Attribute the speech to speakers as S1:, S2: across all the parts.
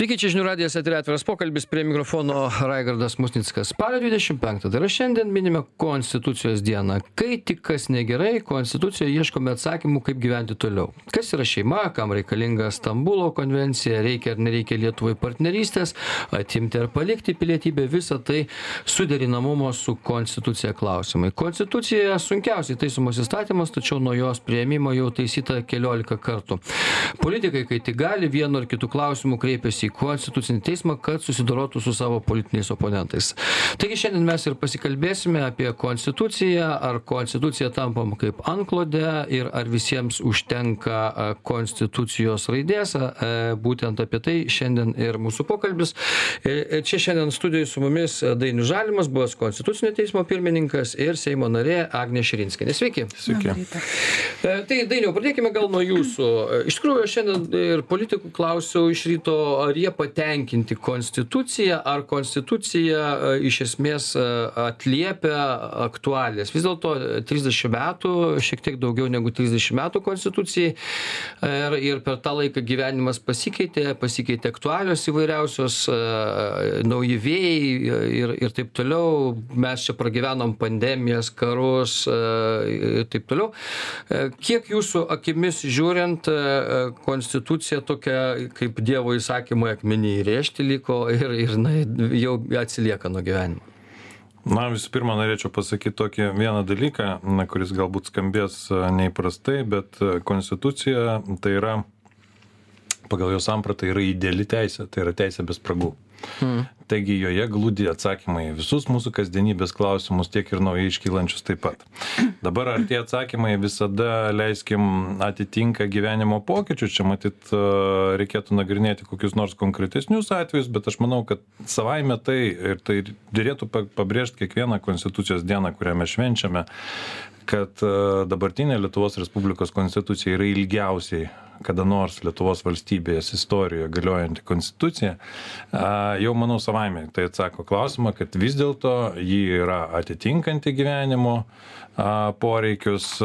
S1: Sveiki, čia žinių radijas atėjo atviras pokalbis prie mikrofono Raigardas Musnickas. Spalio 25, tai yra šiandien minime Konstitucijos dieną. Kai tik kas negerai, Konstitucijoje ieškome atsakymų, kaip gyventi toliau. Kas yra šeima, kam reikalinga Stambulo konvencija, reikia ar nereikia Lietuvai partnerystės, atimti ar palikti pilietybę, visa tai suderinamumo su Konstitucija klausimai. Konstitucija sunkiausiai taisomos įstatymas, tačiau nuo jos prieimimo jau taisyta keliolika kartų. Politikai, kai tik gali, vienu ar kitu klausimu kreipiasi į konstitucinį teismą, kad susidorotų su savo politiniais oponentais. Taigi šiandien mes ir pasikalbėsime apie konstituciją, ar konstitucija tampam kaip anklodė ir ar visiems užtenka konstitucijos raidės. A, Būtent apie tai šiandien ir mūsų pokalbis. E, e, Čia šiandien studijoje su mumis Dainius Žalimas, buvęs konstitucinio teismo pirmininkas ir Seimo narė Agnė Širinskinė. Sveiki.
S2: Sveiki.
S1: E, Tai Dainiau, pradėkime gal nuo jūsų. E, Iš tikrųjų, aš šiandien ir politikų klausiau iš ryto, ar jie patenkinti konstituciją, ar konstitucija e, iš esmės e, atliepia aktualės. Vis dėlto 30 metų, šiek tiek daugiau negu 30 metų konstitucijai ir, ir per tą laiką gyvenimas pasikeitė, pasikeitė aktualios įvairiausios, e, nauji vėjai ir, ir taip toliau. Mes čia pragyvenom pandemijas, karus e, ir taip toliau. E, Kiek jūsų akimis žiūrint, e, konstitucija tokia kaip Dievo įsakymai akmenį įrėžti liko ir, ir na, jau atsilieka nuo gyvenimo?
S2: Na, visų pirma, norėčiau pasakyti tokį vieną dalyką, na, kuris galbūt skambės e, neįprastai, bet e, konstitucija tai yra, pagal jo sampratą, yra ideali teisė, tai yra teisė be spragų. Hmm. Taigi joje glūdi atsakymai į visus mūsų kasdienybės klausimus, tiek ir naujai iškylančius taip pat. Dabar ar tie atsakymai visada, leiskim, atitinka gyvenimo pokyčius, čia matyt e, reikėtų nagrinėti kokius nors konkretesnius atvejus, bet aš manau, kad savaime tai ir tai dėlėtų pabrėžti kiekvieną konstitucijos dieną, kurią mes švenčiame, kad e, dabartinė Lietuvos Respublikos konstitucija yra ilgiausiai kada nors Lietuvos valstybės istorijoje galiojanti konstitucija, jau manau savaime tai atsako klausimą, kad vis dėlto ji yra atitinkanti gyvenimo poreikius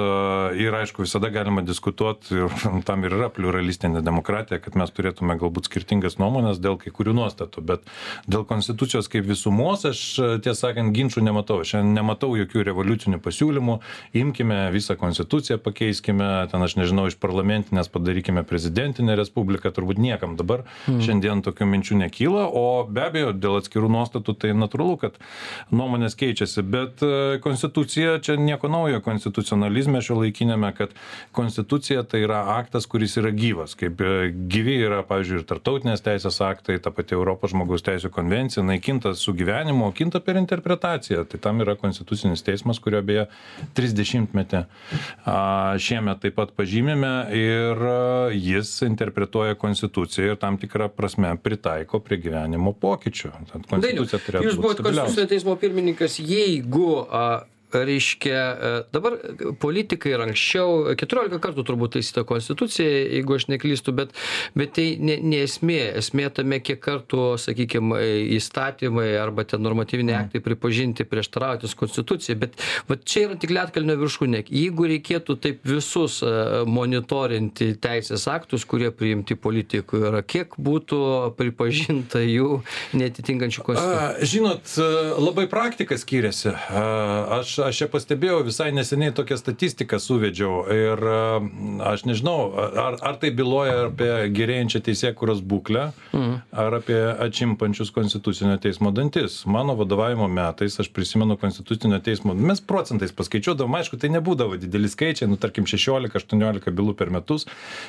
S2: ir aišku visada galima diskutuoti ir tam ir yra pluralistinė demokratija, kad mes turėtume galbūt skirtingas nuomonės dėl kai kurių nuostatų, bet dėl konstitucijos kaip visumos aš tiesą sakant ginčių nematau. Šiandien nematau jokių revoliucinių pasiūlymų, imkime visą konstituciją, pakeiskime, ten aš nežinau, iš parlamentinės padarykime prezidentinę respubliką, turbūt niekam dabar mm. šiandien tokių minčių nekyla, o be abejo dėl atskirų nuostatų tai natūralu, kad nuomonės keičiasi, bet konstitucija čia nieko naujo konstitucionalizme šio laikinėme, kad konstitucija tai yra aktas, kuris yra gyvas, kaip e, gyvi yra, pavyzdžiui, ir tartautinės teisės aktai, ta pati Europos žmogaus teisų konvencija, naikinta su gyvenimu, o kinta per interpretaciją. Tai tam yra konstitucinis teismas, kurio beje 30-metį šiemet taip pat pažymime ir jis interpretuoja konstituciją ir tam tikrą prasme pritaiko prie gyvenimo pokyčių. Tad konstitucija turėtų
S1: Jūs
S2: būti
S1: buvote
S2: stabiliausia.
S1: Konstitucinio teismo pirmininkas, jeigu a, reiškia e, dabar politikai ir anksčiau keturiolika kartų turbūt taisyta konstitucija jeigu aš neklystu bet bet tai ne ne esmė. Esmė tame kiek kartų sakykim įstatymai arba ten normatyviniai aktai pripažinti prieštaraujantys konstitucijai bet vat čia yra tik ledkalnio viršūnė. Jeigu reikėtų taip visus e, monitorinti teisės aktus kurie priimti politikų yra kiek būtų pripažinta jų neatitinkančių konstitucijos
S2: Žinot, labai praktika skiriasi. Aš, aš čia pastebėjau, visai neseniai tokią statistiką suvedžiau ir aš nežinau, ar, ar tai byloja apie gerėjančią teisėkuros būklę, mhm. ar apie atšimpančius konstitucinio teismo dantis. Mano vadovavimo metais, aš prisimenu konstitucinio teismo, mes procentais paskaičiuodavom, aišku, tai nebūdavo dideli skaičiai, nu tarkim 16-18 bylų per metus,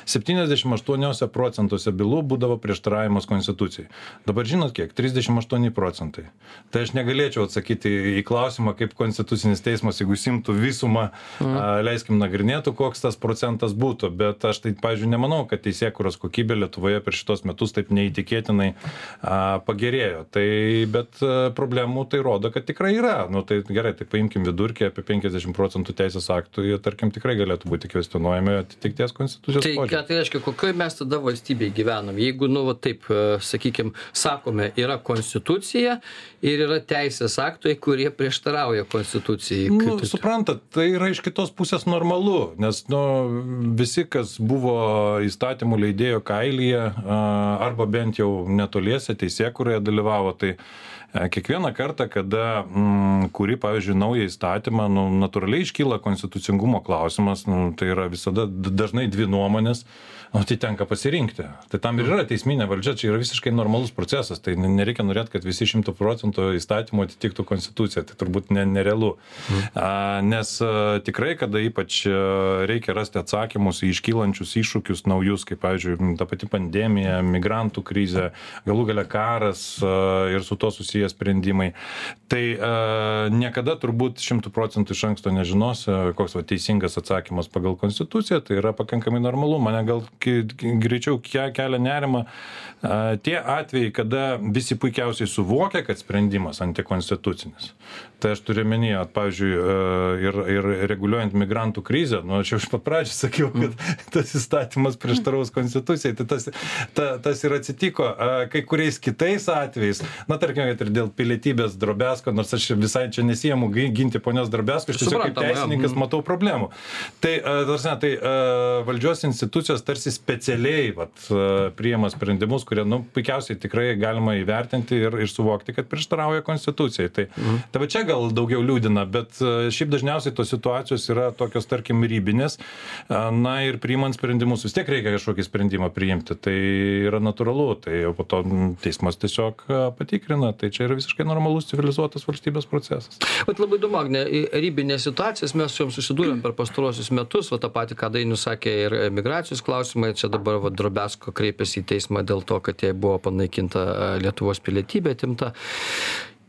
S2: 78 procentuose bylų būdavo prieštaravimas konstitucijai. Dabar žinot kiek? 38 procentai. Tai aš negalėčiau atsakyti į klausimą, kaip konstitucinis teismas, jeigu simtų visumą, mm. leiskim nagrinėtų, koks tas procentas būtų. Bet aš tai, pavyzdžiui, nemanau, kad teisėkuros kokybė Lietuvoje per šitos metus taip neįtikėtinai a, pagerėjo. Tai, bet a, problemų tai rodo, kad tikrai yra. Nu, tai gerai, tai paimkim vidurkį apie 50 procentų teisės aktų, jie, tarkim, tikrai galėtų būti kvestionuojami atitikties konstitucijos
S1: Tai ką
S2: požiūrį.
S1: tai reiškia, kokioje mes tada valstybėje gyvenam? Jeigu, nu, va, taip, sakykime, sakome, yra konstitucija ir yra teisės aktai, kurie prieštarauja konstitucijai.
S2: Nu,
S1: tai-
S2: suprantat, tai yra iš kitos pusės normalu, nes nu, visi, kas buvo įstatymų leidėjo kailyje arba bent jau netoliese teisėkuroje dalyvavo, tai e, kiekvieną kartą, kada mm, kuri, pavyzdžiui, naują įstatymą, nu, natūraliai iškyla konstitucingumo klausimas, nu, tai yra visada dažnai dvi nuomonės, o tai tenka pasirinkti. Tai tam ir yra teisminė valdžia, čia yra visiškai normalus procesas, tai ne- nereikia norėti, kad visi šimtų procentų įstatymų atitiktų konstituciją, tai turbūt ne, nerealu. A, nes tikrai, kada ypač reikia rasti atsakymus į iškylančius iššūkius naujus, kaip, pavyzdžiui, ta pati pandemija, migrantų krizė, galų gale karas ir su to susijęs sprendimai, tai niekada turbūt šimtų procentų iš anksto nežinos, koks va, teisingas atsakymas pagal konstituciją, tai yra pakankamai normalu. Mane gal greičiau ke- kelia nerima tie atvejai, kada visi puikiausiai suvokia, kad sprendimas antikonstitucinis. Tai aš turiu minėję, pavyzdžiui, a, ir, ir reguliuojant migrantų krizę, nu, aš jau iš pat pradžių sakiau, kad tas įstatymas prieštaraus konstitucijai, tai tas, ta, tas ir atsitiko. A, Kai kuriais kitais atvejais, na, tarkime, kad ir dėl pilietybės drobesko, nors aš visai čia nesijėmu ginti ponios drobesko, aš tiesiog kaip teisininkas
S1: Mhm.
S2: matau problemų. Tai, a, ta prasme, tai valdžios institucijos tarsi specialiai vat, priima sprendimus, kurie, nu, puikiausiai tikrai galima įvertinti ir, ir suvokti, kad prieštarauja konstitucijai. Tai, mhm. tai va čia gal daugiau liūdina, bet a, šiaip dažniausiai tos situacijos yra tokios, tarkim, rybinės. A, Na ir priimant sprendimus vis tiek reikia kažkokį sprendimą priimti. Tai yra natūralu. Tai po to teismas tiesiog a, patikrina. Tai čia yra visiškai normalus civilizuotas valstybės procesas.
S1: Vat labai įdomu, Agne, ribinės situacijas mes su jom susidūrėm per pastarosius metus, va tą patį, ką Dainius sakė, ir migracijos klausimai, čia dabar va Drobesko kreipėsi į teismą dėl to, kad jai buvo panaikinta Lietuvos pilietybė atimta.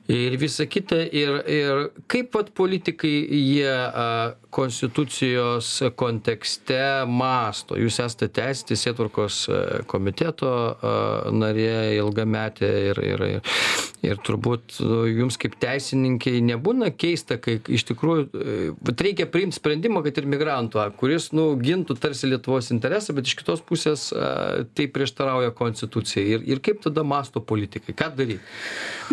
S1: Ir visa kita, ir, ir kaip pat politikai jie konstitucijos kontekste masto. Jūs esate teisės teisėtvarkos komiteto narė ilgametė ir, ir, ir, turbūt nu, jums kaip teisininkai nebūna keista, kai iš tikrųjų e, vat reikia priimti sprendimą, kad ir migrantų, kuris nu, gintų tarsi Lietuvos interesą, bet iš kitos pusės tai prieštarauja konstitucijai. Ir, ir kaip tada masto politikai? Ką daryti?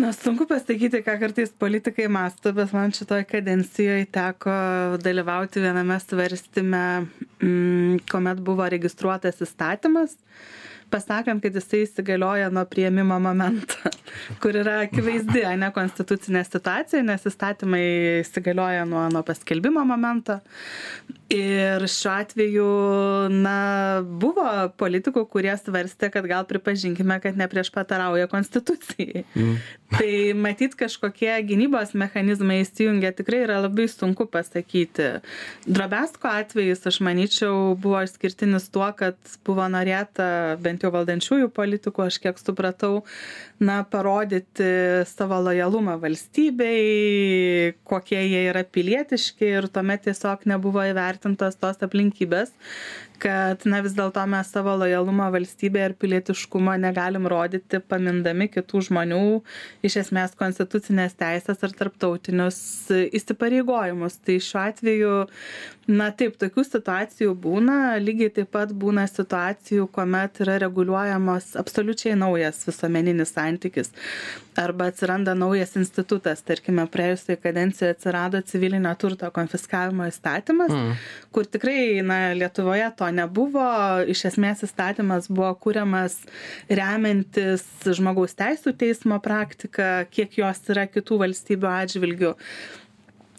S3: Na, sunku pasakyti, ką kartais politikai masto, bet man šitoje kadencijoje teko dalyvauti viename svarstyme, mm, kuomet buvo registruotas įstatymas, pasakant, kad jisai įsigalioja nuo prieimimo momento, kur yra akivaizdi, ne konstitucinė situacija, nes įstatymai įsigalioja nuo, nuo paskelbimo momento. Ir šiuo atveju, na, buvo politikų, kurie svarstė, kad gal pripažinkime, kad nepriešpatarauja konstitucijai. Mm. Tai matyt, kažkokie gynybos mechanizmai įsijungia tikrai yra labai sunku pasakyti. Drobesko atvejis, aš manyčiau, buvo išskirtinis tuo, kad buvo norėta bent jau valdančiųjų politikų, aš kiek supratau, na, parodyti savo lojalumą valstybei, kokie jie yra pilietiški ir tuomet tiesiog nebuvo įvertintos tos aplinkybės, kad na vis dėlto mes savo lojalumą valstybėje ir pilietiškumą negalim rodyti pamindami kitų žmonių iš esmės konstitucinės teisės ar tarptautinius įsipareigojimus. Tai šiuo atveju, na taip, tokių situacijų būna, lygiai taip pat būna situacijų, kuomet yra reguliuojamos absoliučiai naujas visuomeninis santykis arba atsiranda naujas institutas, tarkime, praėjusioje kadencijoje atsirado civilinio turto konfiskavimo įstatymas, mm. kur tikrai, na, Lietuvoje to nebuvo, iš esmės įstatymas buvo kūriamas remiantis žmogaus teisų teismo praktika, kiek jos yra kitų valstybių atžvilgių.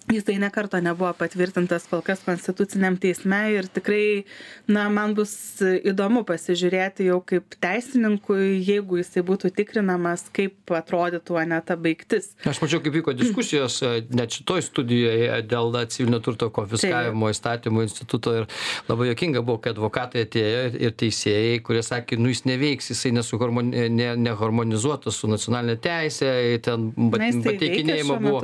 S3: Jisai nekarto nebuvo patvirtintas kol kas konstituciniam teisme ir tikrai, na, man bus įdomu pasižiūrėti jau kaip teisininkui, jeigu jisai būtų tikrinamas, kaip atrodytų ne ta baigtis.
S1: Aš mačiau, kaip vyko diskusijos net šitoj studijoje dėl civilinio turto konfiskavimo įstatymų instituto ir labai jokinga buvo, kai advokatai atėjo ir teisėjai, kurie sakė, nu jis neveiks, jisai nesuharmoni, ne, neharmonizuotas su nacionalinė teisė, ten pateikinėjimo buvo.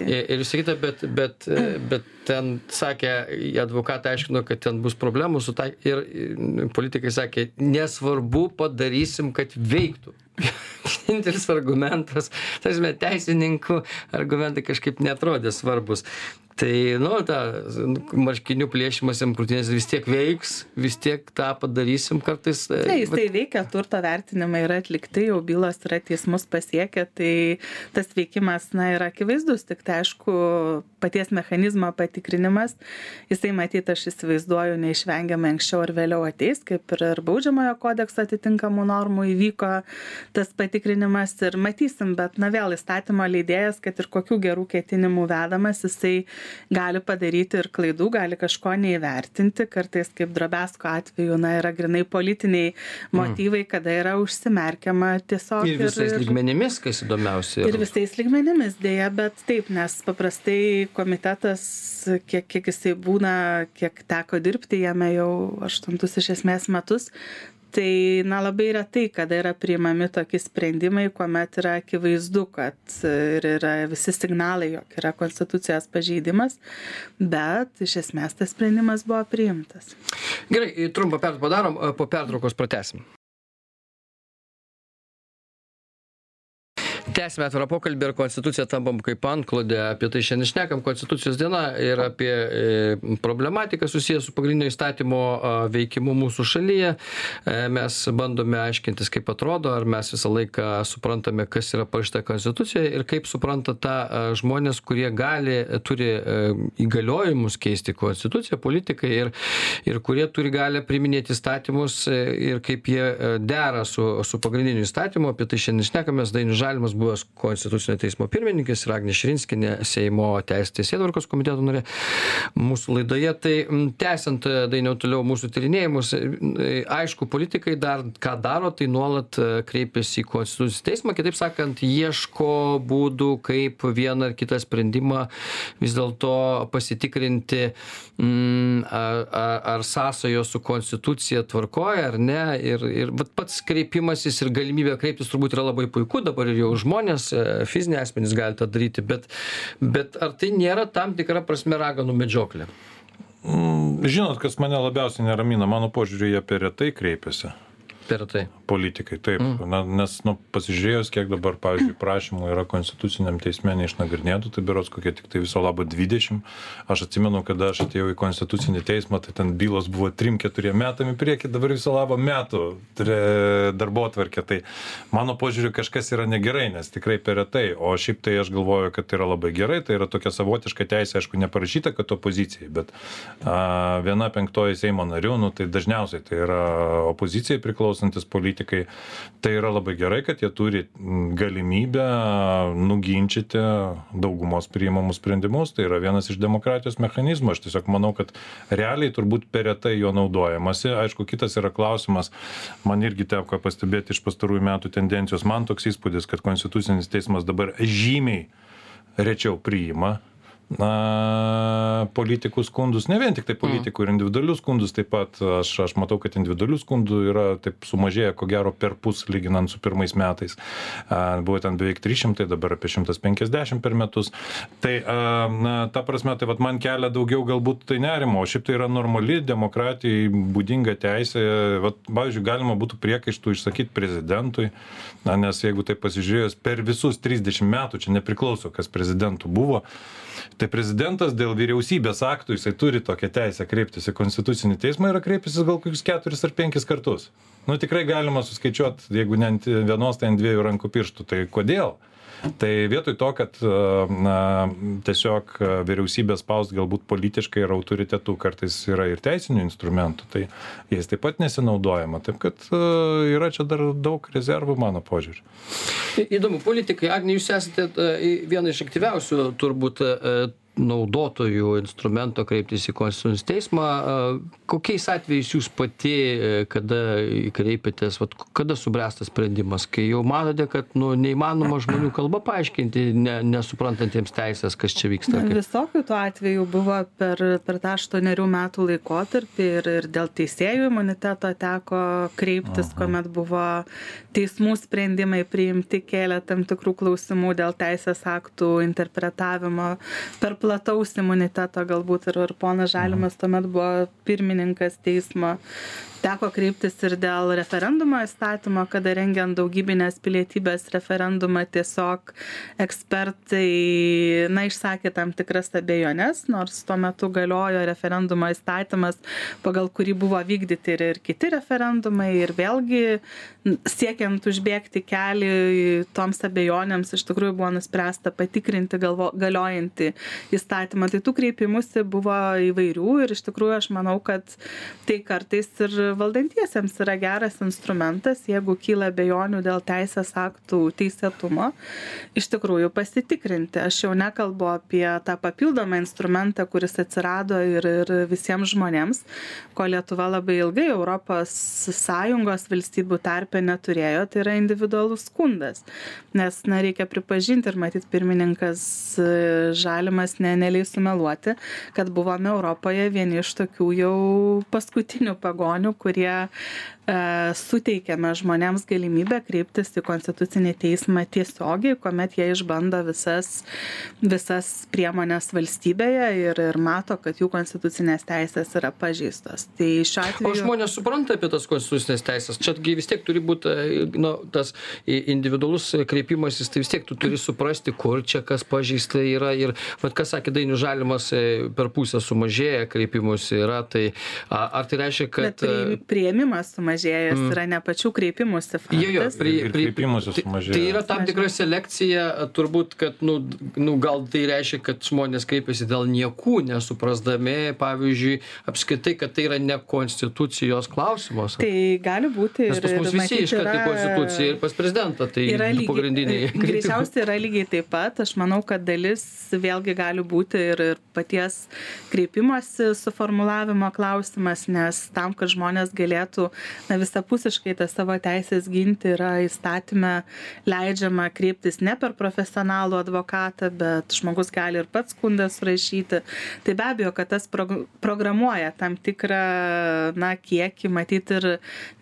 S1: Ir, ir sakyti, bet, bet, bet ten sakė, advokatai aiškino, kad ten bus problemų su tai ir politikai sakė, nesvarbu padarysim, kad veiktų. Vienintelis argumentas, tarsi teisininkų argumentai kažkaip netrodė svarbus. Tai, nu, ta marškinių plėšimas jam krūtinės vis tiek veiks, vis tiek tą padarysim kartais.
S3: Ne, tai jis tai veikia, turto vertinimai yra atlikti, jau bylos yra teismus pasiekę, tai tas veikimas, na, yra akivaizdus, tik tai aišku, paties mechanizmo patikrinimas, jisai matyti, aš įsivaizduoju, neišvengiamai anksčiau ar vėliau ateis, kaip ir, ir baudžiamojo kodekso atitinkamų normų įvyko tas patikrinimas ir matysim, bet, na, vėl įstatymo leidėjas, kad ir kokių gerų ketinimų vedamas, jisai gali padaryti ir klaidų, gali kažko neįvertinti, kartais kaip drobesko atveju, na, yra grinai politiniai motyvai, kada yra užsimerkiama tiesiog.
S1: Ir visais ir, lygmenimis, kas įdomiausia.
S3: Ir, ir visais lygmenimis dėja, bet taip, nes paprastai komitetas, kiek, kiek jisai būna, kiek teko dirbti jame jau aštuntus iš esmės metus, tai na labai retai kada yra priimami tokie sprendimai kuomet yra akivaizdu kad ir yra visi signalai jog yra konstitucijos pažeidimas bet iš esmės tas sprendimas buvo priimtas.
S1: Gerai trumpą pertrauką padarom po pertraukos pratęsim tęsiame atvirą pokalbį ar konstitucija tampam kaip antklodė. Apie tai šiandien šnekam. Konstitucijos diena ir apie e, problematiką susiję su pagrindinio įstatymo veikimu mūsų šalyje. E, mes bandome aiškintis kaip atrodo ar mes visą laiką suprantame kas yra parašyta konstitucijoje ir kaip supranta tą žmonės kurie gali turi e, įgaliojimus keisti konstituciją politikai ir ir kurie turi galią priiminėti įstatymus ir kaip jie dera su su pagrindiniu įstatymu. Apie tai šiandien šnekamės dainius žalimas buvęs konstitucinio teismo pirmininkas ir agnė širinskienė seimo teisės teisėtvarkos komiteto narė mūsų laidoje. Tai tęsiant dainiau toliau mūsų tyrinėjimus aišku politikai dar ką daro tai nuolat kreipiasi į konstitucinį teismą kitaip sakant ieško būdų kaip vieną ar kitą sprendimą vis dėlto pasitikrinti mm, ar, ar, sąsajos su konstitucija tvarkoja ar ne. Ir ir pats kreipimasis ir galimybė kreiptis turbūt yra labai puiku dabar ir jau žmonės e, fiziniai asmenys gali tą daryti bet bet ar tai nėra tam tikra prasme raganų medžioklė?
S2: Mm, žinot kas mane labiausiai neramina mano požiūriu jie per retai kreipiasi
S1: per tai
S2: politikai taip. Mm. na nes nu pasižiūrėjus kiek dabar pavyzdžiui prašymų yra konstituciniam teisme neišnagrinėtų tai berods kokie tiktai viso labo dvidešim. Aš atsimenu kada aš atėjau į konstitucinį teismą tai ten bylos buvo trim keturiem metam į priekį dabar viso labo metų tre darbotvarkė. Tai mano požiūriu kažkas yra negerai nes tikrai per retai. O šiaip tai aš galvoju kad tai yra labai gerai tai yra tokia savotiška teisė aišku neparašyta kad opozicijai bet a viena penktoji seimo narių nu tai dažniausiai tai yra opozicijai priklauso priklausantys politikai. Tai yra labai gerai, kad jie turi galimybę nuginčyti daugumos priimamus sprendimus. Tai yra vienas iš demokratijos mechanizmų. Aš tiesiog manau, kad realiai turbūt per retai jo naudojamasi. Aišku, kitas yra klausimas, man irgi teko pastebėti iš pastarųjų metų tendencijos. Man toks įspūdis, kad Konstitucinis teismas dabar žymiai rečiau priima na politikų skundus ne vien tiktai politikų ir individualius skundus taip pat aš aš matau kad individualių skundų yra taip sumažėję ko gero perpus lyginant su pirmais metais. Buvo ten beveik trys šimtai dabar apie šimtas penkiasdešim per metus. Tai na ta prasme tai vat man kelia daugiau galbūt tai nerimo o šiaip tai yra normali demokratijai būdinga teisė. Vat pavyzdžiui galima būtų priekaištų išsakyt prezidentui na nes jeigu taip pasižiūrėjus per visus trisdešim metų čia nepriklauso kas prezidentu buvo tai prezidentas dėl vyriausybės aktų jisai turi tokią teisę kreiptis į konstitucinį teismą yra kreipęsis gal kokius keturis ar penkis kartus. Nu tikrai galima suskaičiuot jeigu ne ant vienos tai ant dviejų rankų pirštų. Tai kodėl tai vietoj to kad na tiesiog vyriausybę spaust galbūt politiškai ir autoritetu kartais yra ir teisinių instrumentų tai jais taip pat nesinaudojama. Taip kad yra čia dar daug rezervų mano požiūriu.
S1: Įdomu politikai agne jūs esate viena iš aktyviausių turbūt naudotojų instrumento kreiptis į konstitucinį teismą kokiais atvejais jūs pati kada kreipiatės vat kada subręsta sprendimas kai jau matote kad nu neįmanoma žmonių kalba paaiškinti ne nesuprantantiems teisės kas čia vyksta
S3: visokių tų atvejų buvo per per tą aštuonerių metų laikotarpį ir ir dėl teisėjų imuniteto teko kreiptis kuomet buvo teismų sprendimai priimti kėlė tam tikrų klausimų dėl teisės aktų interpretavimo per plataus imuniteto galbūt ir, ir ponas Žalimas tuomet buvo pirmininkas teismo teko kreiptis ir dėl referendumo įstatymo kada rengiant daugybinės pilietybės referendumą tiesiog ekspertai na išsakė tam tikras abejones nors tuo metu galiojo referendumo įstatymas pagal kurį buvo vykdyti ir ir kiti referendumai ir vėlgi siekiant užbėgti kelią toms abejonėms iš tikrųjų buvo nuspręsta patikrinti galvo galiojantį įstatymą. Tai tų kreipimųsi buvo įvairių ir iš tikrųjų aš manau kad tai kartais ir valdantiesiems yra geras instrumentas jeigu kyla abejonių dėl teisės aktų teisėtumo iš tikrųjų pasitikrinti. Aš jau nekalbu apie tą papildomą instrumentą kuris atsirado ir ir visiems žmonėms ko lietuva labai ilgai europos sąjungos valstybių tarpe neturėjo tai yra individualus skundas. Nes na reikia pripažinti ir matyt pirmininkas žalimas ne neleis sumeluoti kad buvome europoje vieni iš tokių jau paskutinių pagonių kurie E, suteikiame žmonėms galimybę kreiptis į konstitucinį teismą tiesiogiai, kuomet jie išbando visas, visas priemonės valstybėje ir, ir mato, kad jų konstitucinės teisės yra pažįstos. Tai šiuo atveju...
S1: O žmonės supranta apie tas konstitucinės teisės. Čiagi vis tiek turi būti e, nu, tas individualus kreipimasis, tai vis tiek tu turi suprasti, kur čia kas pažįsta yra. Ir, vad, kas sakė, dainių žalimas e, per pusę sumažėja kreipimusi yra. Tai ar tai reiškia, kad...
S3: Bet prieimimas sumažėja sumažėjęs mm. yra ne pačių kreipimųsi faktas.
S2: Jo, jo, prie, prie, kreipimusi sumažėjo.
S1: Tai, tai yra tam tikra selekcija, turbūt, kad, nu, nu, gal tai reiškia, kad žmonės kreipiasi dėl niekų, nesuprasdami, pavyzdžiui, apskritai, kad tai yra ne konstitucijos klausimas.
S3: Tai gali būti
S1: ir... Nes pas mus visi iškart į konstituciją ir pas prezidentą, tai yra lygiai, pagrindiniai.
S3: Greičiausiai yra lygiai taip pat, aš manau, kad dalis vėlgi gali būti ir, ir paties kreipimosi suformulavimo klausimas, nes tam, kad žmonės galėtų na visapusiškai tas savo teises ginti yra įstatyme leidžiama kreiptis ne per profesionalų advokatą bet žmogus gali ir pats skundą surašyti tai be abejo kad tas prog programuoja tam tikrą na kiekį matyt ir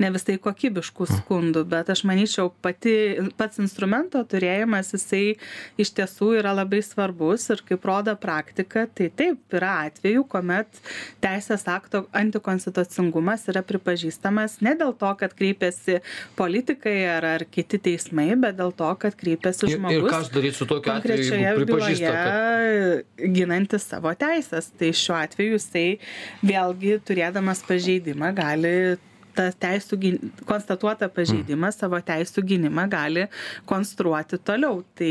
S3: ne visai kokybiškų skundų bet aš manyčiau pati pats instrumento turėjimas jisai iš tiesų yra labai svarbus ir kaip rodo praktika tai taip yra atvejų kuomet teisės akto antikonstitucingumas yra pripažįstamas ne dėl to, kad kreipiasi politikai ar, ar kiti teismai, bet dėl to, kad kreipiasi žmogus.
S1: Ir, ir kas daryti su tokiu atveju, jeigu pripažįsta,
S3: kad... ginantis savo teisės. Tai šiuo atveju jisai vėlgi turėdamas pažeidimą gali tą teisų gyn konstatuotą pažeidimą, savo teisų gynimą gali konstruoti toliau. Tai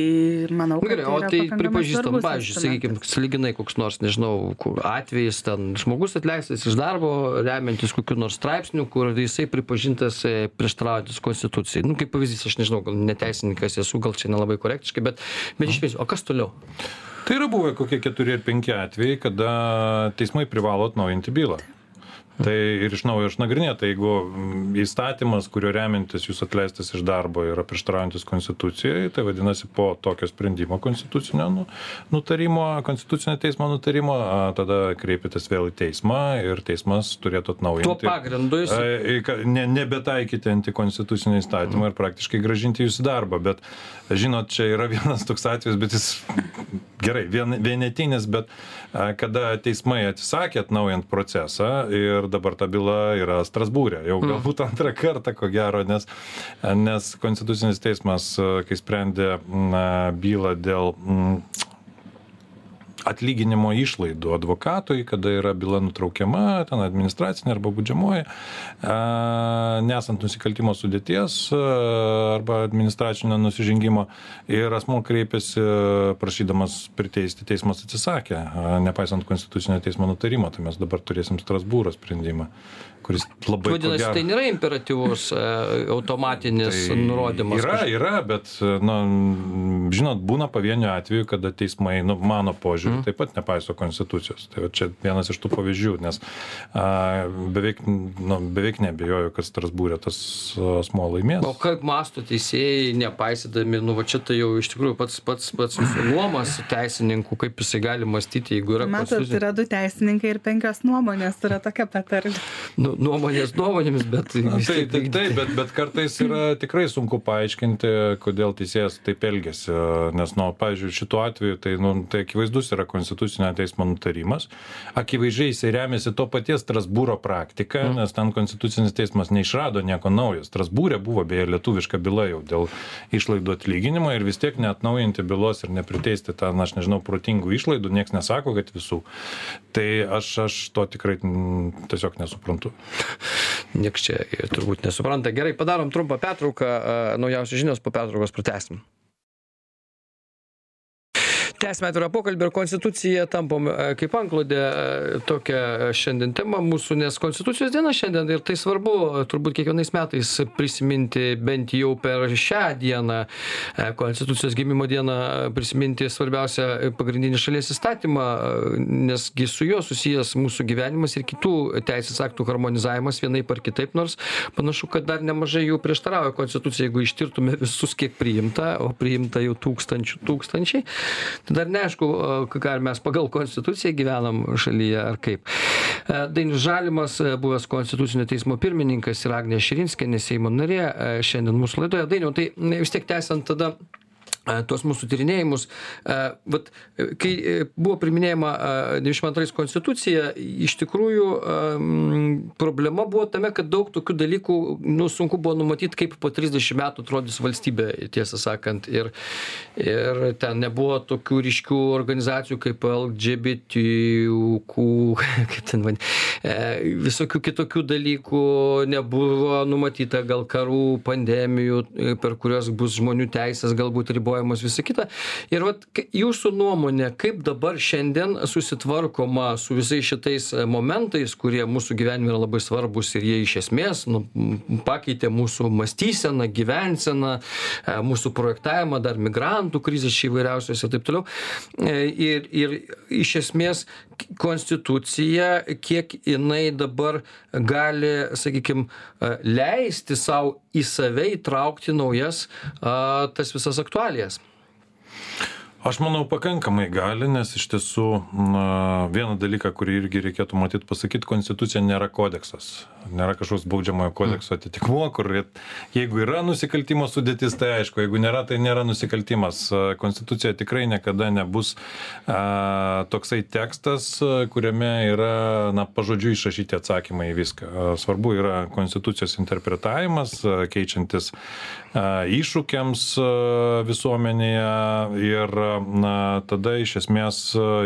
S3: manau, kad
S1: Gerai, o
S3: tai,
S1: tai pripažįstam, pavyzdžiui, sakykime, saliginai koks nors, nežinau, atvejis, ten žmogus atleistas iš darbo, remiantis kokiu nors straipsniu, kur jisai pripažintas e, prieštraujantis konstitucijai. Nu, kaip pavyzdys, aš nežinau, gal neteisininkas esu, gal čia nelabai korektiškai, bet, bet iš principo, o kas toliau?
S2: Tai yra buvę kokie keturi ar penki atvejai, kada teismai privalo atnaujinti bylą tai ir iš naujo išnagrinėt tai jeigu įstatymas kuriuo remiantis jūs atleistas iš darbo yra prieštaraujantis konstitucijai tai vadinasi po tokio sprendimo konstitucinio nu nutarimo konstitucinio teismo nutarimo tada kreipiatės vėl į teismą ir teismas turėtų atnaujinti
S1: tuo pagrindu jis
S2: ne nebetaikyti antikonstitucinio įstatymo ir praktiškai grąžinti jus į darbą bet žinot čia yra vienas toks atvejis bet jis gerai vien vienetinis bet kada teismai atsisakė atnaujint procesą ir dabar ta byla yra strasbūre jau mm. galbūt antrą kartą ko gero nes nes konstitucinis teismas kai sprendė na bylą dėl atlyginimo išlaidų advokatui, kada yra byla nutraukiama, ten administracinė arba būdžiamoji, nesant nusikaltimo sudėties arba administracinio nusižengimo ir asmo kreipėsi prašydamas priteisti, teismas atsisakė, nepaisant konstitucinio teismo nutarimo, tai mes dabar turėsim Strasbūro sprendimą kuris labai.
S1: Vadinasi, tai nėra imperatyvus automatinis tai nurodymas.
S2: Yra, kaž... yra, bet, na, žinot, būna pavienių atvejų, kada teismai, nu, mano požiūrį, mm. taip pat nepaiso konstitucijos. Tai va, čia vienas iš tų pavyzdžių, nes a, beveik, nu, beveik nebejoju, kad Strasbūrė tas asmo laimės.
S1: O kaip masto teisėjai, nepaisydami, nu, va čia tai jau iš tikrųjų pats, pats, pats nuomas teisininkų, kaip jisai gali mąstyti, jeigu yra...
S3: Matot, yra du teisininkai ir penkios nuomonės, yra tokia patarlė.
S1: Nu, nuomonės nuomonėmis, bet...
S2: Taip, taip, taip, bet, bet kartais yra tikrai sunku paaiškinti, kodėl teisėjas taip elgesi. Nes, nu, pavyzdžiui, šituo atveju tai, nu, tai akivaizdus yra konstitucinio teismo nutarimas. Akivaizdžiai jisai remiasi to paties Strasbūro praktika, mm. nes ten konstitucinis teismas neišrado nieko naujo. Strasbūrė buvo beje lietuviška byla jau dėl išlaidų atlyginimo ir vis tiek neatnaujinti bylos ir nepriteisti tą, na, aš nežinau, protingų išlaidų, niekas nesako, kad visų. Tai aš, aš to tikrai tiesiog nesuprantu.
S1: Niekas čia turbūt nesupranta. Gerai, padarom trumpą pertrauką. Naujausios žinios po pertraukos pratesim tęsiame atvirą pokalbį ir konstitucija tampam e, kaip antklodė e, tokia šiandien tema mūsų nes konstitucijos diena šiandien ir tai svarbu turbūt kiekvienais metais prisiminti bent jau per šią dieną e, konstitucijos gimimo dieną prisiminti svarbiausią pagrindinį šalies įstatymą nes gi su juo susijęs mūsų gyvenimas ir kitų teisės aktų harmonizavimas vienaip ar kitaip nors panašu kad dar nemažai jų prieštarauja konstitucijai jeigu ištirtume visus kiek priimta o priimta jau tūkstančių tūkstančiai dar neaišku, ar mes pagal konstituciją gyvenam šalyje ar kaip. E, Dainius Žalimas, e, buvęs konstitucinio teismo pirmininkas ir Agnė Širinskė, Seimo narė, e, šiandien mūsų laidoje. Dainiau, tai vis tiek tęsiant tada tuos mūsų tyrinėjimus. Vat, kai buvo priminėjama 92 konstitucija, iš tikrųjų problema buvo tame, kad daug tokių dalykų nu, sunku buvo numatyti, kaip po 30 metų atrodys valstybė, tiesą sakant. Ir, ir ten nebuvo tokių ryškių organizacijų kaip LGBT, kaip ten man, e, visokių kitokių dalykų, nebuvo numatyta gal karų, pandemijų, per kurios bus žmonių teisės galbūt ribojamas ribojamos visa kita. Ir vat, jūsų nuomonė, kaip dabar šiandien susitvarkoma su visais šitais e, momentais, kurie mūsų gyvenime yra labai svarbus ir jie iš esmės nu, pakeitė mūsų mąstyseną, gyvenseną, e, mūsų projektavimą, dar migrantų krizės įvairiausios ir taip toliau. E, ir, ir iš esmės konstitucija, kiek jinai dabar gali, sakykime, leisti savo į save įtraukti naujas a, tas visas aktualijas.
S2: Aš manau, pakankamai gali, nes iš tiesų na, vieną dalyką, kurį irgi reikėtų matyti pasakyti, konstitucija nėra kodeksas nėra kažkoks baudžiamojo kodekso atitikmuo, kur jeigu yra nusikaltimo sudėtis, tai aišku, jeigu nėra, tai nėra nusikaltimas. Konstitucija tikrai niekada nebus a, toksai tekstas, kuriame yra, na, pažodžiui išrašyti atsakymai į viską. Svarbu yra konstitucijos interpretavimas, keičiantis a, iššūkiams a, visuomenėje ir, na, tada iš esmės,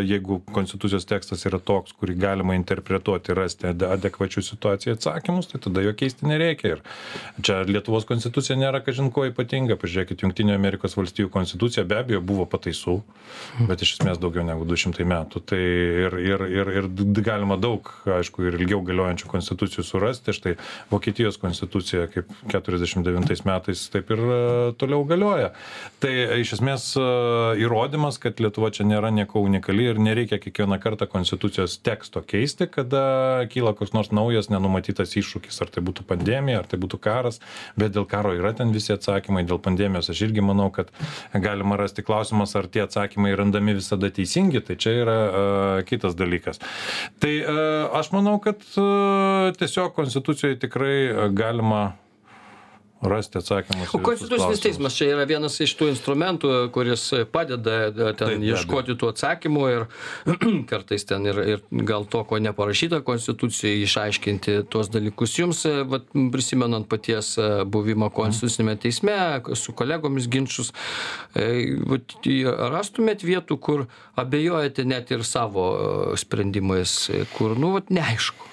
S2: jeigu konstitucijos tekstas yra toks, kurį galima interpretuoti, rasti adekvačių situacijų atsakymų, įsakymus, tai tada jo keisti nereikia. Ir čia Lietuvos konstitucija nėra kažin ko ypatinga. Pažiūrėkit, Junktinio Amerikos valstybių konstitucija be abejo buvo pataisų, bet iš esmės daugiau negu 200 metų. Tai ir, ir, ir, ir galima daug, aišku, ir ilgiau galiojančių konstitucijų surasti. Štai Vokietijos konstitucija kaip 49 metais taip ir e, toliau galioja. Tai iš esmės e, įrodymas, kad Lietuva čia nėra nieko unikali ir nereikia kiekvieną kartą konstitucijos teksto keisti, kada kyla koks nors naujas nenumatytas iššūkis, ar tai būtų pandemija, ar tai būtų karas, bet dėl karo yra ten visi atsakymai, dėl pandemijos aš irgi manau, kad galima rasti klausimas, ar tie atsakymai randami visada teisingi, tai čia yra uh, kitas dalykas. Tai uh, aš manau, kad uh, tiesiog konstitucijoje tikrai galima rasti atsakymus.
S1: O konstitucinis teismas čia yra vienas iš tų instrumentų, kuris padeda e, ten Taip, ieškoti tų atsakymų ir kartais ten ir, ir gal to, ko neparašyta konstitucijai, išaiškinti tuos dalykus. Jums, e, vat, prisimenant paties e, buvimą konstitucinėme teisme, su kolegomis ginčius, vat, rastumėt vietų, kur abejojate net ir savo sprendimais, kur, nu, vat, neaišku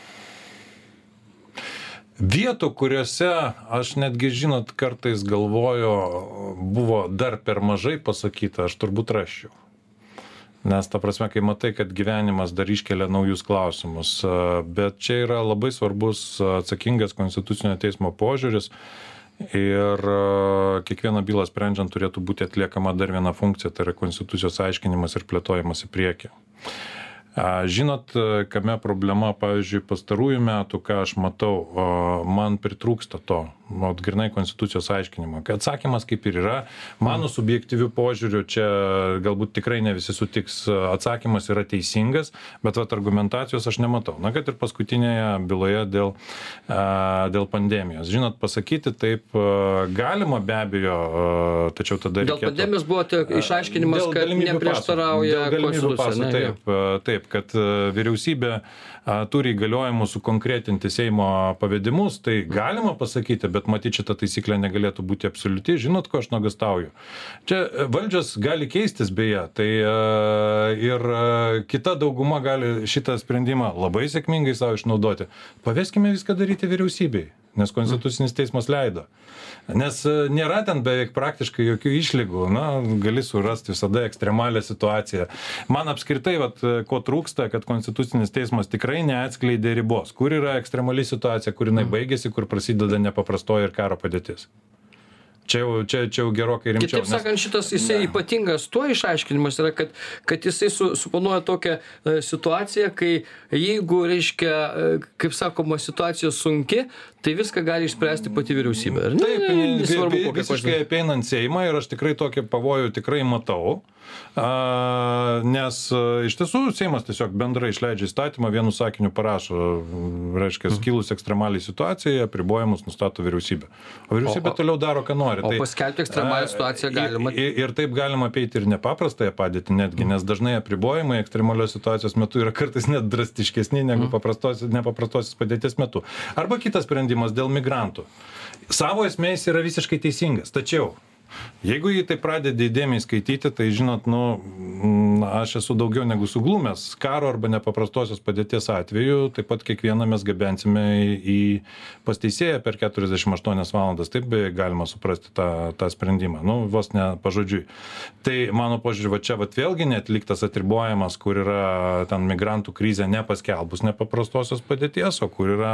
S2: vietų kuriose aš netgi žinot kartais galvoju buvo dar per mažai pasakyta aš turbūt rasčiau. Nes ta prasme kai matai kad gyvenimas dar iškelia naujus klausimus bet čia yra labai svarbus atsakingas konstitucinio teismo požiūris ir kiekvieną bylą sprendžiant turėtų būti atliekama dar viena funkcija tai yra konstitucijos aiškinimas ir plėtojimas į priekį Žinot, kame problema, pavyzdžiui, pastarųjų metų, ką aš matau, man pritrūksta to vat grynai konstitucijos aiškinimo atsakymas kaip ir yra mano subjektyviu požiūriu čia galbūt tikrai ne visi sutiks atsakymas yra teisingas bet vat argumentacijos aš nematau na kad ir paskutinėje byloje dėl a dėl pandemijos žinot pasakyti taip a galima be abejo a tačiau tada
S1: Dėl
S2: reikėtų
S1: pandemijos buvo tik išaiškinimas,
S2: Dėl
S1: kad neprieštarauja.
S2: Dėl
S1: konstitucijai. ne,
S2: taip, taip, kad vyriausybė turi įgaliojimus sukonkretinti Seimo pavedimus, tai galima pasakyti, bet matyt, šita taisyklė negalėtų būti absoliuti. Žinot, ko aš nuogastauju? Čia a, valdžios gali keistis beje, tai a, ir a, kita dauguma gali šitą sprendimą labai sėkmingai savo išnaudoti. Paveskime viską daryti vyriausybei, nes konstitucinis teismas leido. Nes e, nėra ten beveik praktiškai jokių išlygų, na, gali surasti visada ekstremalią situaciją. Man apskritai, vat, e, ko trūksta, kad Konstitucinis teismas tikrai neatskleidė ribos, kur yra ekstremali situacija, kur jinai baigėsi, kur prasideda nepaprastoji ir karo padėtis. Čia jau, čia, čia jau gerokai rimčiau.
S1: Kitaip sakant, šitas jisai ypatingas tuo išaiškinimas yra, kad, kad jisai su, suponuoja tokią e, situaciją, kai jeigu, reiškia, e, kaip sakoma, situacija sunki, tai viską gali išspręsti pati vyriausybė. ar ne?
S2: Taip,
S1: nesvarbu
S2: visiškai apeinant Seimą ir aš tikrai tokį pavojų tikrai matau. A, nes a, iš tiesų Seimas tiesiog bendrai išleidžia įstatymą, vienu sakiniu parašo, reiškia, kilus ekstremaliai situacijai, apribojimus nustato vyriausybė. O vyriausybė
S1: O-
S2: toliau daro, ką nori.
S1: O paskelbti ekstremalią
S2: a,
S1: situaciją galima-
S2: Ir, ir taip galima apeiti ir nepaprastąją padėtį netgi, nes dažnai apribojimai ekstremalios situacijos metu yra kartais net drastiškesni negu paprastos, nepaprastosios padėties metu. Arba kitas sprendimas dėl migrantų. Savo esmės yra visiškai teisingas. Tačiau Jeigu jį tai pradedi įdėmiai skaityti, tai žinot, nu, aš esu daugiau negu suglumęs. Karo arba nepaprastosios padėties atveju taip pat kiekvieną mes gabensime į, pas teisėją per 48 valandas. Taip beje galima suprasti tą, tą sprendimą, nu, vos ne pažodžiui. Tai mano požiūrį, va čia va vėlgi netliktas atribojimas, kur yra ten migrantų krizė nepaskelbus nepaprastosios padėties, o kur yra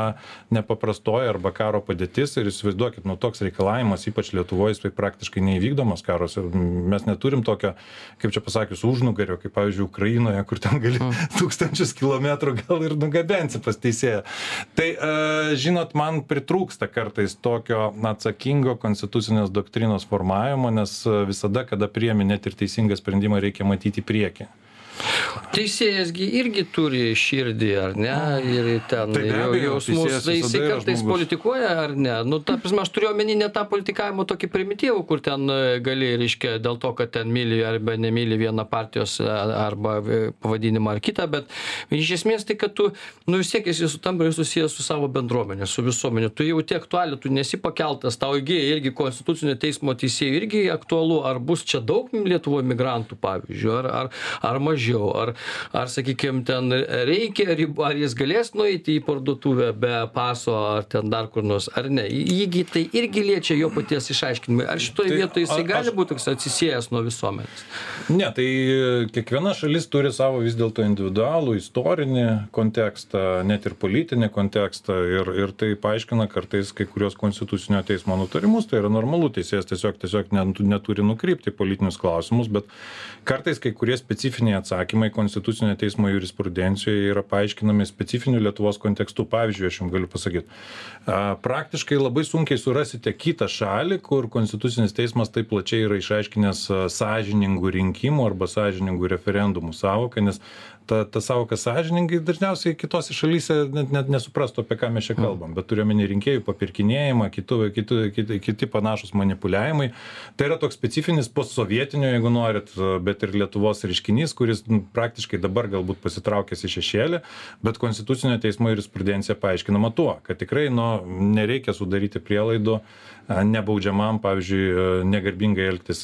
S2: nepaprastoji arba karo padėtis. Ir įsivaizduokit, nu toks reikalavimas, ypač Lietuvoje, jis tai praktiškai neįvykdomas karos. Mes neturim tokio, kaip čia pasakius, užnugario, kaip pavyzdžiui Ukrainoje, kur ten gali tūkstančius kilometrų gal ir nugabensi pas teisėją. Tai, e, žinot, man pritrūksta kartais tokio na, atsakingo konstitucinės doktrinos formavimo, nes e, visada, kada priemi net ir teisingą sprendimą, reikia matyti priekį.
S1: Teisėjas gi irgi turi širdį, ar ne? Ir ten
S2: Tai
S1: jau jausmus, tai jisai kartais
S2: žmogus.
S1: politikuoja, ar ne? Nu, ta prasme, aš turiu omeny ne tą politikavimo tokį primityvų, kur ten e, gali, reiškia, dėl to, kad ten myli arba nemyli vieną partijos e, arba e, pavadinimą ar kitą, bet iš esmės tai, kad tu, nu vis tiek esi su tam susijęs su savo bendruomenė, su visuomenė. Tu jau tiek aktualių, tu nesi pakeltas, tau įgyja irgi konstitucinio teismo teisėjų irgi aktualu, ar bus čia daug Lietuvoje migrantų, pavyzdžiui, ar, ar, ar mažiau, ar, ar sakykime, ten reikia, rib- ar jis galės nueiti į parduotuvę be paso, ar ten dar kur nors, ar ne. Jįgi tai irgi liečia jo paties išaiškinimai. Ar šitoje
S2: Tai
S1: vietoje jisai gali būti toks atsisėjęs nuo visuomenės?
S2: Ne, tai kiekviena šalis turi savo vis dėlto individualų istorinį kontekstą, net ir politinį kontekstą ir, ir tai paaiškina kartais kai kurios konstitucinio teismo nutarimus, tai yra normalu, teisėjas tiesiog, tiesiog net- neturi nukrypti į politinius klausimus, bet kartais kai kurie specifiniai atsakymai konstitucinio teismo jurisprudencijoje yra paaiškinami specifiniu Lietuvos kontekstu. Pavyzdžiui, aš jums galiu pasakyti, praktiškai labai sunkiai surasite kitą šalį, kur konstitucinis teismas taip plačiai yra išaiškinęs sąžiningų rinkimų arba sąžiningų referendumų savoką, nes ta, ta savoka sąžiningai dažniausiai kitose šalyse net, net nesuprastų, apie ką mes čia kalbam, bet turiuomenį rinkėjų papirkinėjimą, kitų, kitų, kiti, kiti panašus manipuliavimai. Tai yra toks specifinis postsovietinio, jeigu norit, bet ir Lietuvos reiškinys, kuris nu, praktiškai dabar galbūt pasitraukęs į šešėlį, bet konstitucinio teismo jurisprudencija paaiškinama tuo, kad tikrai nu, nereikia sudaryti prielaidų nebaudžiamam, pavyzdžiui, negarbingai elgtis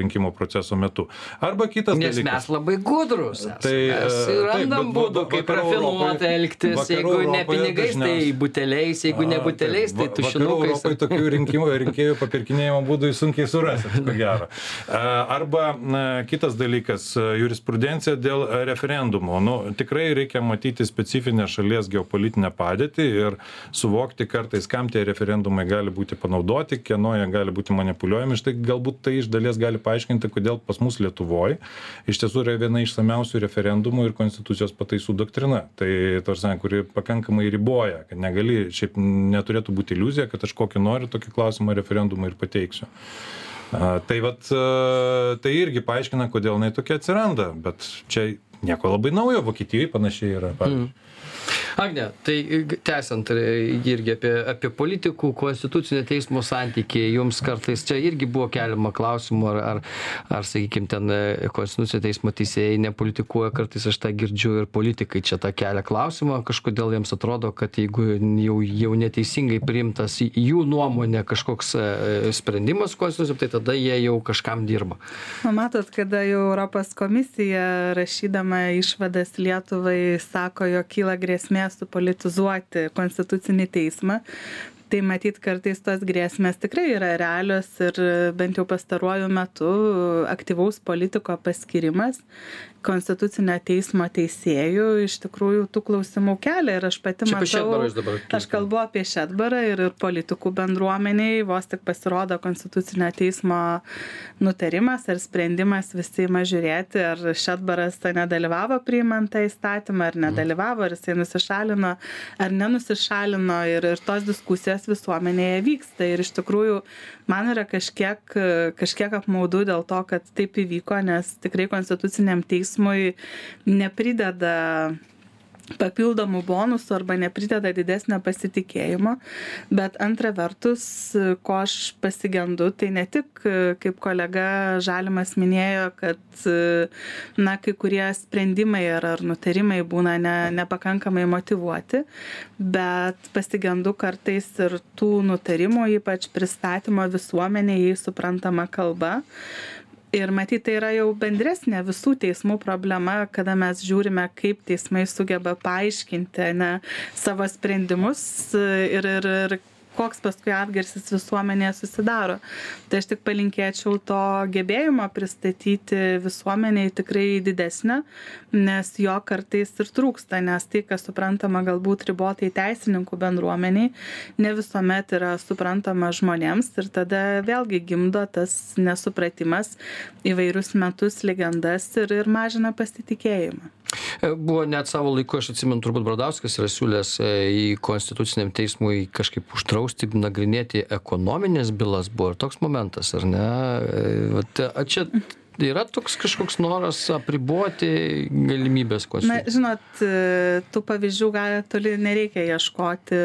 S2: rinkimų proceso metu. Arba kitas
S1: Nes
S2: dalykas.
S1: mes labai gudrus. esam.
S2: Tai,
S1: mes randam būdų, kaip rafinuotai elgtis. Jeigu ne pinigais, tai buteliais, jeigu ne buteliais, tai tušinukais.
S2: Europoje tokių rinkimų, rinkėjų papirkinėjimo būdų sunkiai surasit, ko gero. Arba kitas dalykas, jurisprudencija dėl referendumo nu tikrai reikia matyti specifinę šalies geopolitinę padėtį ir suvokti kartais kam tie referendumai gali būti panaudoti kieno jie gali būti manipuliuojami štai galbūt tai iš dalies gali paaiškinti kodėl pas mus lietuvoj iš tiesų yra viena išsamiausių referendumų ir konstitucijos pataisų doktrina tai ta prasme kuri pakankamai riboja kad negali šiaip neturėtų būt iliuzija kad aš kokį noriu tokį klausimą referendumui ir pateiksiu Tai vat, tai irgi paaiškina, kodėl jinai tokia atsiranda, bet čia nieko labai naujo, Vokietijoje panašiai yra. Pavyzdžiui. Mm.
S1: Agne, tai tęsiant irgi apie, apie politikų konstitucinio teismo santykį, jums kartais čia irgi buvo keliama klausimų, ar, ar, ar sakykime, ten e, konstitucinio teismo teisėjai nepolitikuoja, kartais aš tą girdžiu ir politikai čia tą kelia klausimą, kažkodėl jiems atrodo, kad jeigu jau, jau neteisingai priimtas jų nuomonė kažkoks e, sprendimas konstitucijos, tai tada jie jau kažkam dirba.
S3: Na, matot, kada jau Europos komisija rašydama išvadas Lietuvai sako, jog kyla grėsmė supolitizuoti konstitucinį teismą. Tai matyt kartais tos grėsmės tikrai yra realios ir bent jau pastaruoju metu aktyvaus politiko paskyrimas konstitucinio teismo teisėjų iš tikrųjų tų klausimų kelia ir aš pati matau aš kalbu apie šedbarą ir ir politikų bendruomenėj vos tik pasirodo konstitucinio teismo nutarimas ar sprendimas visi ima žiūrėti ar šedbaras nedalyvavo priimant tą įstatymą ar nedalyvavo ar jisai nusišalino ar nenusišalino ir ir tos diskusijos visuomenėje vyksta. Ir iš tikrųjų man yra kažkiek kažkiek apmaudu dėl to kad taip įvyko nes tikrai konstituciniam teismui neprideda papildomų bonusų arba neprideda didesnio pasitikėjimo. Bet antra vertus ko aš pasigendu tai ne tik kaip kolega žalimas minėjo kad na kai kurie sprendimai ar ar nutarimai būna ne nepakankamai motyvuoti bet pasigendu kartais ir tų nutarimų ypač pristatymo visuomenei suprantama kalba ir matyt tai yra jau bendresnė visų teismų problema kada mes žiūrime kaip teismai sugeba paaiškinti ane savo sprendimus ir ir ir koks paskui atgarsis visuomenėje susidaro. Tai aš tik palinkėčiau to gebėjimo pristatyti visuomenei tikrai didesnio nes jo kartais ir trūksta nes tai kas suprantama galbūt ribotai teisininkų bendruomenei ne visuomet yra suprantama žmonėms ir tada vėlgi gimdo tas nesupratimas įvairius metus legendas ir ir mažina pasitikėjimą
S1: Buvo net savo laiku, aš atsimenu, turbūt Bradauskas yra siūlęs e, į konstituciniam teismui kažkaip uždrausti, nagrinėti ekonominės bylas, buvo ir toks momentas, ar ne? E, a čia yra toks kažkoks noras apriboti galimybes
S3: Na,
S1: konstitucijos?
S3: žinot, tų pavyzdžių gali toli nereikia ieškoti.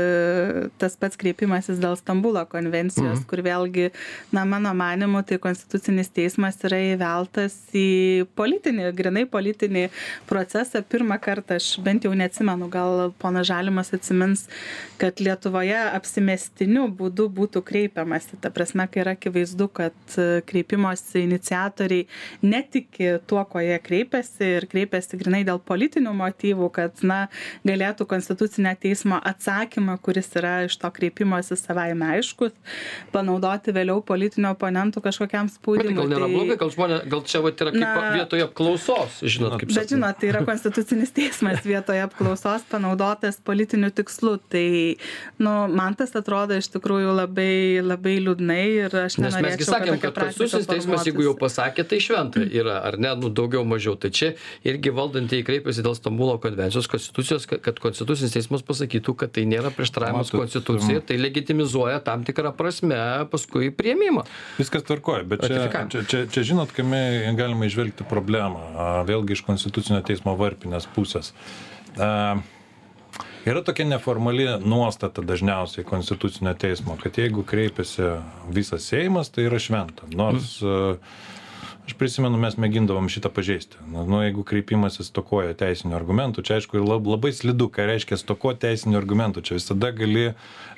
S3: Tas pats kreipimasis dėl Stambulo konvencijos,
S1: Mhm.
S3: kur vėlgi, na, mano manimu, tai konstitucinis teismas yra įveltas į politinį, grinai politinį procesą. Pirmą kartą, aš bent jau neatsimenu, gal pona Žalimas atsimins, kad Lietuvoje apsimestiniu būdu būtų kreipiamasi. Ta prasme, kai yra akivaizdu, kad kreipimosi iniciatoriai netiki tuo, ko jie kreipiasi ir kreipiasi grinai dėl politinių motyvų, kad, na, galėtų konstitucinio teismo atsakymą, kuris yra iš to kreipimosi savaime aiškus, panaudoti vėliau politinių oponentų kažkokiam
S1: Bet tai
S3: spaudimui.
S1: gal nėra blogai, gal žmonės, gal čia vat yra kaip
S3: Na-
S1: vietoje apklausos, žinot, kaip
S3: Bet
S1: sakoma.
S3: žinot, tai yra konstitucinis teismas vietoje apklausos panaudotas politiniu tikslu. Tai, nu, man tas atrodo iš tikrųjų labai, labai liūdnai ir aš
S1: Nes mesgi sakėm, kad konstitucinis teismas, jeigu jau pasakė, tai šventa yra, ar ne, nu daugiau mažiau. Tai čia irgi valdantieji kreipiasi dėl Stambulo konvencijos konstitucijos, kad, konstitucinis teismas pasakytų, kad tai nėra prieštaravimas konstitucijai, tai legitimizuoja tam tikrą prasme paskui prieimimą.
S2: Viskas tvarkoja, bet čia, čia, čia, čia žinot, kame galima išvelgti problemą, vėlgi iš konstitucinio teismo varpinės pusės. A, Yra tokia neformali nuostata dažniausiai konstitucinio teismo, kad jeigu kreipiasi visas Seimas, tai yra šventa. Nors mm. Aš prisimenu, mes mėgindavom šitą pažeisti. Nu, jeigu kreipimasis stokoja teisinių argumentų, čia aišku lab, labai slidu, ką reiškia stoko teisinių argumentų. Čia visada gali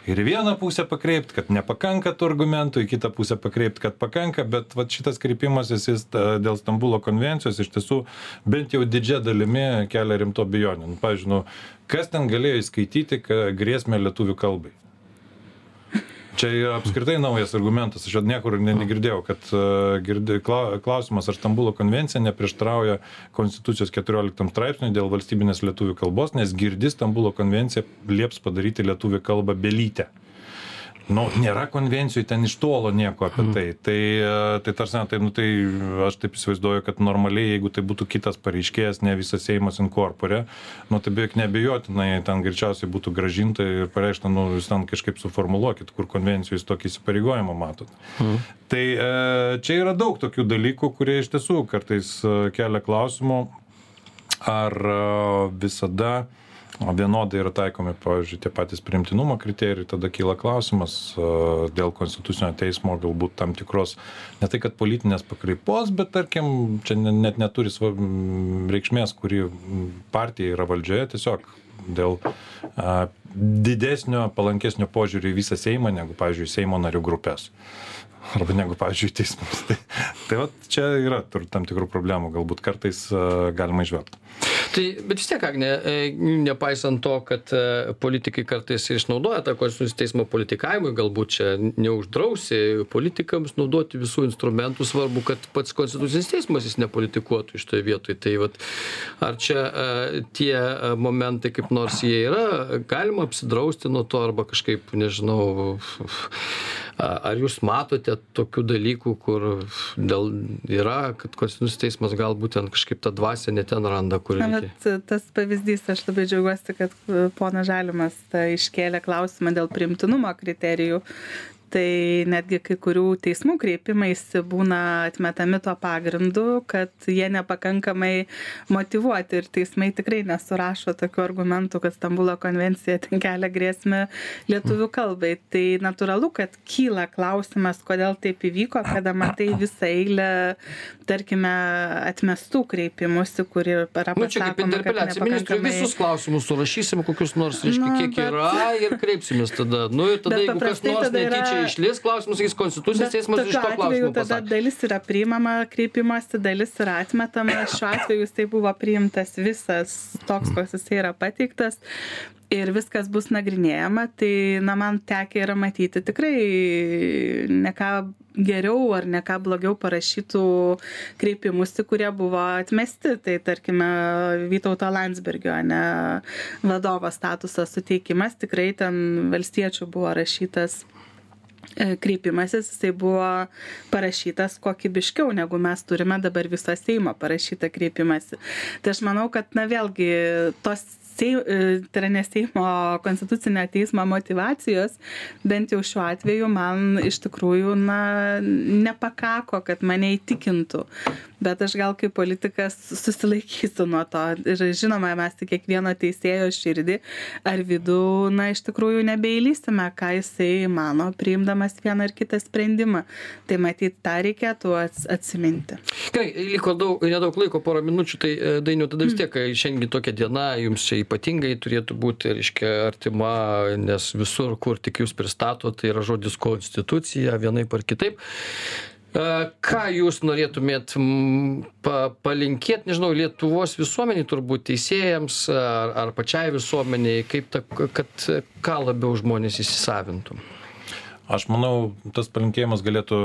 S2: ir į vieną pusę pakreipti, kad nepakanka tų argumentų, į kitą pusę pakreipti, kad pakanka, bet vat, šitas kreipimasis jis dėl Stambulo konvencijos iš tiesų bent jau didžia dalimi kelia rimto bejonių. Nu, pavyzdžiui, nu, kas ten galėjo įskaityti ka- grėsmę lietuvių kalbai? Čia apskritai naujas argumentas. Aš niekur ne negirdėjau kad girdi kla klausimas ar stambulo konvencija neprieštarauja konstitucijos keturioliktam straipsniui dėl valstybinės lietuvių kalbos nes girdi stambulo konvencija lieps padaryti lietuvių kalbą belyte nu nėra konvencijoj ten iš tolo nieko apie tai. Tai tai ta prasme tai nu tai aš taip įsivaizduoju kad normaliai jeigu tai būtų kitas pareiškėjas ne visas seimas in corpore nu tai beveik neabejotinai ten greičiausiai būtų grąžinta ir pareikšta nu jūs ten kažkaip suformuluokit kur konvencijoj jūs tokį įsipareigojimą matot. Tai e, čia yra daug tokių dalykų kurie iš tiesų kartais e, kelia klausimų. Ar e, visada o vienodai yra taikomi pavyzdžiui tie patys priimtinumo kriterijai tada kyla klausimas dėl konstitucinio teismo galbūt tam tikros ne tai kad politinės pakraipos bet tarkim čia ne net neturi svar reikšmės kuri partija yra valdžioje tiesiog dėl a didesnio palankesnio požiūrio į visą seimą negu pavyzdžiui seimo narių grupes arba negu pavyzdžiui į teismus tai tai vat čia yra tur tam tikrų problemų galbūt kartais galima įžvelgt
S1: tai bet vis tiek agne e, nepaisant to kad e, politikai kartais išnaudoja tą konstitucinio teismo politikavimui galbūt čia neuždrausi politikams naudoti visų instrumentų svarbu kad pats konstitucinis teismas jis nepolitikuotų šitoj vietoj. Tai vat ar čia e, tie momentai kaip nors jie yra galima apsidrausti nuo to arba kažkaip nežinau ar jūs matote tokių dalykų kur dėl yra kad konstitucinis teismas galbūt ten kažkaip tą dvasią ne ten randa kur reikia
S3: bet tas pavyzdys aš labai džiaugiuosi kad ponas žalimas tą iškėlė klausimą dėl priimtinumo kriterijų tai netgi kai kurių teismų kreipimaisi būna atmetami tuo pagrindu kad jie nepakankamai motyvuoti ir teismai tikrai nesurašo tokių argumentų kad stambulo konvencija ten kelia grėsmę lietuvių kalbai. Tai natūralu kad kyla klausimas kodėl taip įvyko kada matai visą eilę tarkime atmestų kreipimųsi kur yra
S1: nu čia kaip
S3: pasakoma
S1: interpeliacija. Ministrui visus klausimus surašysim kokius nors reiškia
S3: Nu,
S1: kiek yra ir kreipsimės tada. Nu ir tada jeigu kas nors
S3: tada
S1: netyčia išlįs klausimus sakys konstitucinis teismas iš to klausimo
S3: tada dalis yra priimama kreipimosi dalis yra atmetama. Šiuo atveju jisai buvo priimtas visas toks koks jisai yra pateiktas ir viskas bus nagrinėjama. Tai na man tekę yra matyti tikrai ne ką geriau ar ne ką blogiau parašytų kreipimųsi kurie buvo atmesti. Tai tarkime vytauto landsbergio ane vadovo statuso suteikimas. Tikrai ten valstiečių buvo rašytas kreipimasis jisai buvo parašytas kokybiškiau negu mes turime dabar viso seimo parašytą kreipimąsi. Tai aš manau kad na vėlgi tos sei e, tai yra ne seimo konstitucinio teismo motyvacijos bent jau šiuo atveju man iš tikrųjų na nepakako kad mane įtikintų. Bet aš gal kaip politikas susilaikysiu nuo to. Ir žinoma mes į kiekvieno teisėjo širdį ar vidų na iš tikrųjų nebeįlįsime ką jisai mano priimdamas vieną ar kitą sprendimą. Tai matyt tą reikėtų ats atsiminti.
S1: Gerai liko daug nedaug laiko pora minučių tai e, dainiau tada vis tiek e, šiandien tokia diena jums čia ypatingai turėtų būti reiškia artima nes visur kur tik jūs pristatot tai yra žodis konstitucija vienaip ar kitaip. E, ką jūs norėtumėt pa palinkėt nežinau lietuvos visuomenei turbūt teisėjams ar ar pačiai visuomenei kaip ta kad ką labiau žmonės įsisavintų
S2: Aš manau, tas palinkėjimas galėtų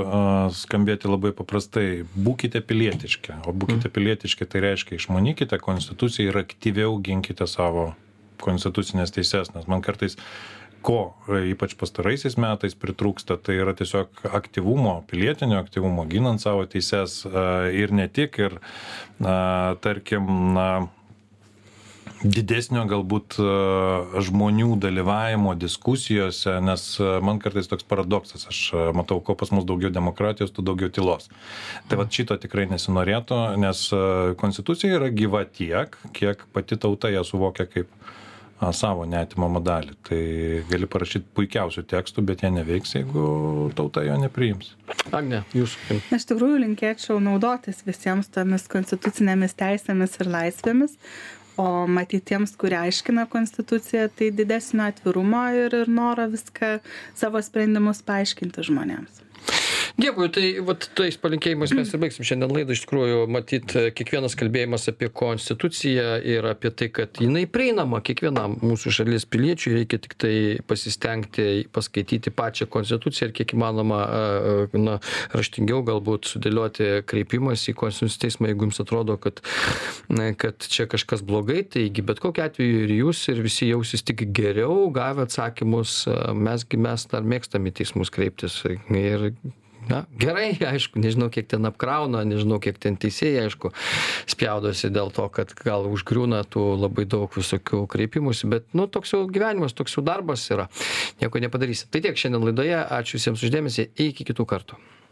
S2: skambėti labai paprastai. Būkite pilietiški. O būkite pilietiški tai reiškia išmanykite konstituciją ir aktyviau ginkite savo konstitucinės teises. Nes man kartais ko e, ypač pastaraisiais metais pritrūksta, tai yra tiesiog aktyvumo, pilietinio aktyvumo, ginant savo teises ir ne tik, ir uh, tarkim, na, didesnio galbūt e, žmonių dalyvavimo diskusijose, nes e, man kartais toks paradoksas, aš e, matau, ko pas mus daugiau demokratijos, tu daugiau tylos. Tai va šito tikrai nesinorėtų, nes konstitucija yra gyva tiek, kiek pati tauta ją suvokia kaip savo netimamą dalį. Tai gali parašyti puikiausių tekstų, bet jie neveiks, jeigu tauta jo nepriims.
S1: agne jūs
S3: Aš tikrųjų linkėčiau naudotis visiems tomis konstitucinėmis teisėmis ir laisvėmis, o matyti tiems, kurie aiškina konstituciją, tai didesnio atvirumo ir, ir noro viską savo sprendimus paaiškinti žmonėms.
S1: Dėkui tai vat tais palinkėjimais mes ir baigsim šiandien laidą. Iš tikrųjų matyt kiekvienas kalbėjimas apie konstituciją ir apie tai kad jinai prieinama kiekvienam mūsų šalies piliečiui reikia tiktai pasistengti paskaityti pačią konstituciją ir kiek įmanoma na raštingiau galbūt sudėlioti kreipimąsi į konstitucinį teismą jeigu jums atrodo kad na kad čia kažkas blogai taigi bet kokiu atveju ir jūs ir visi jausis tik geriau gavę atsakymus. Mes gi mes dar mėgstam į teismus kreiptis. Ir na gerai aišku nežinau kiek ten apkrauna nežinau kiek ten teisėjai aišku spjaudosi dėl to kad gal užgriūna tų labai daug visokių kreipimųsi bet nu toks jau gyvenimas toks jau darbas yra. Nieko nepadarysi. Tai tiek šiandien laidoje. Ačiū visiems už dėmesį iki kitų kartų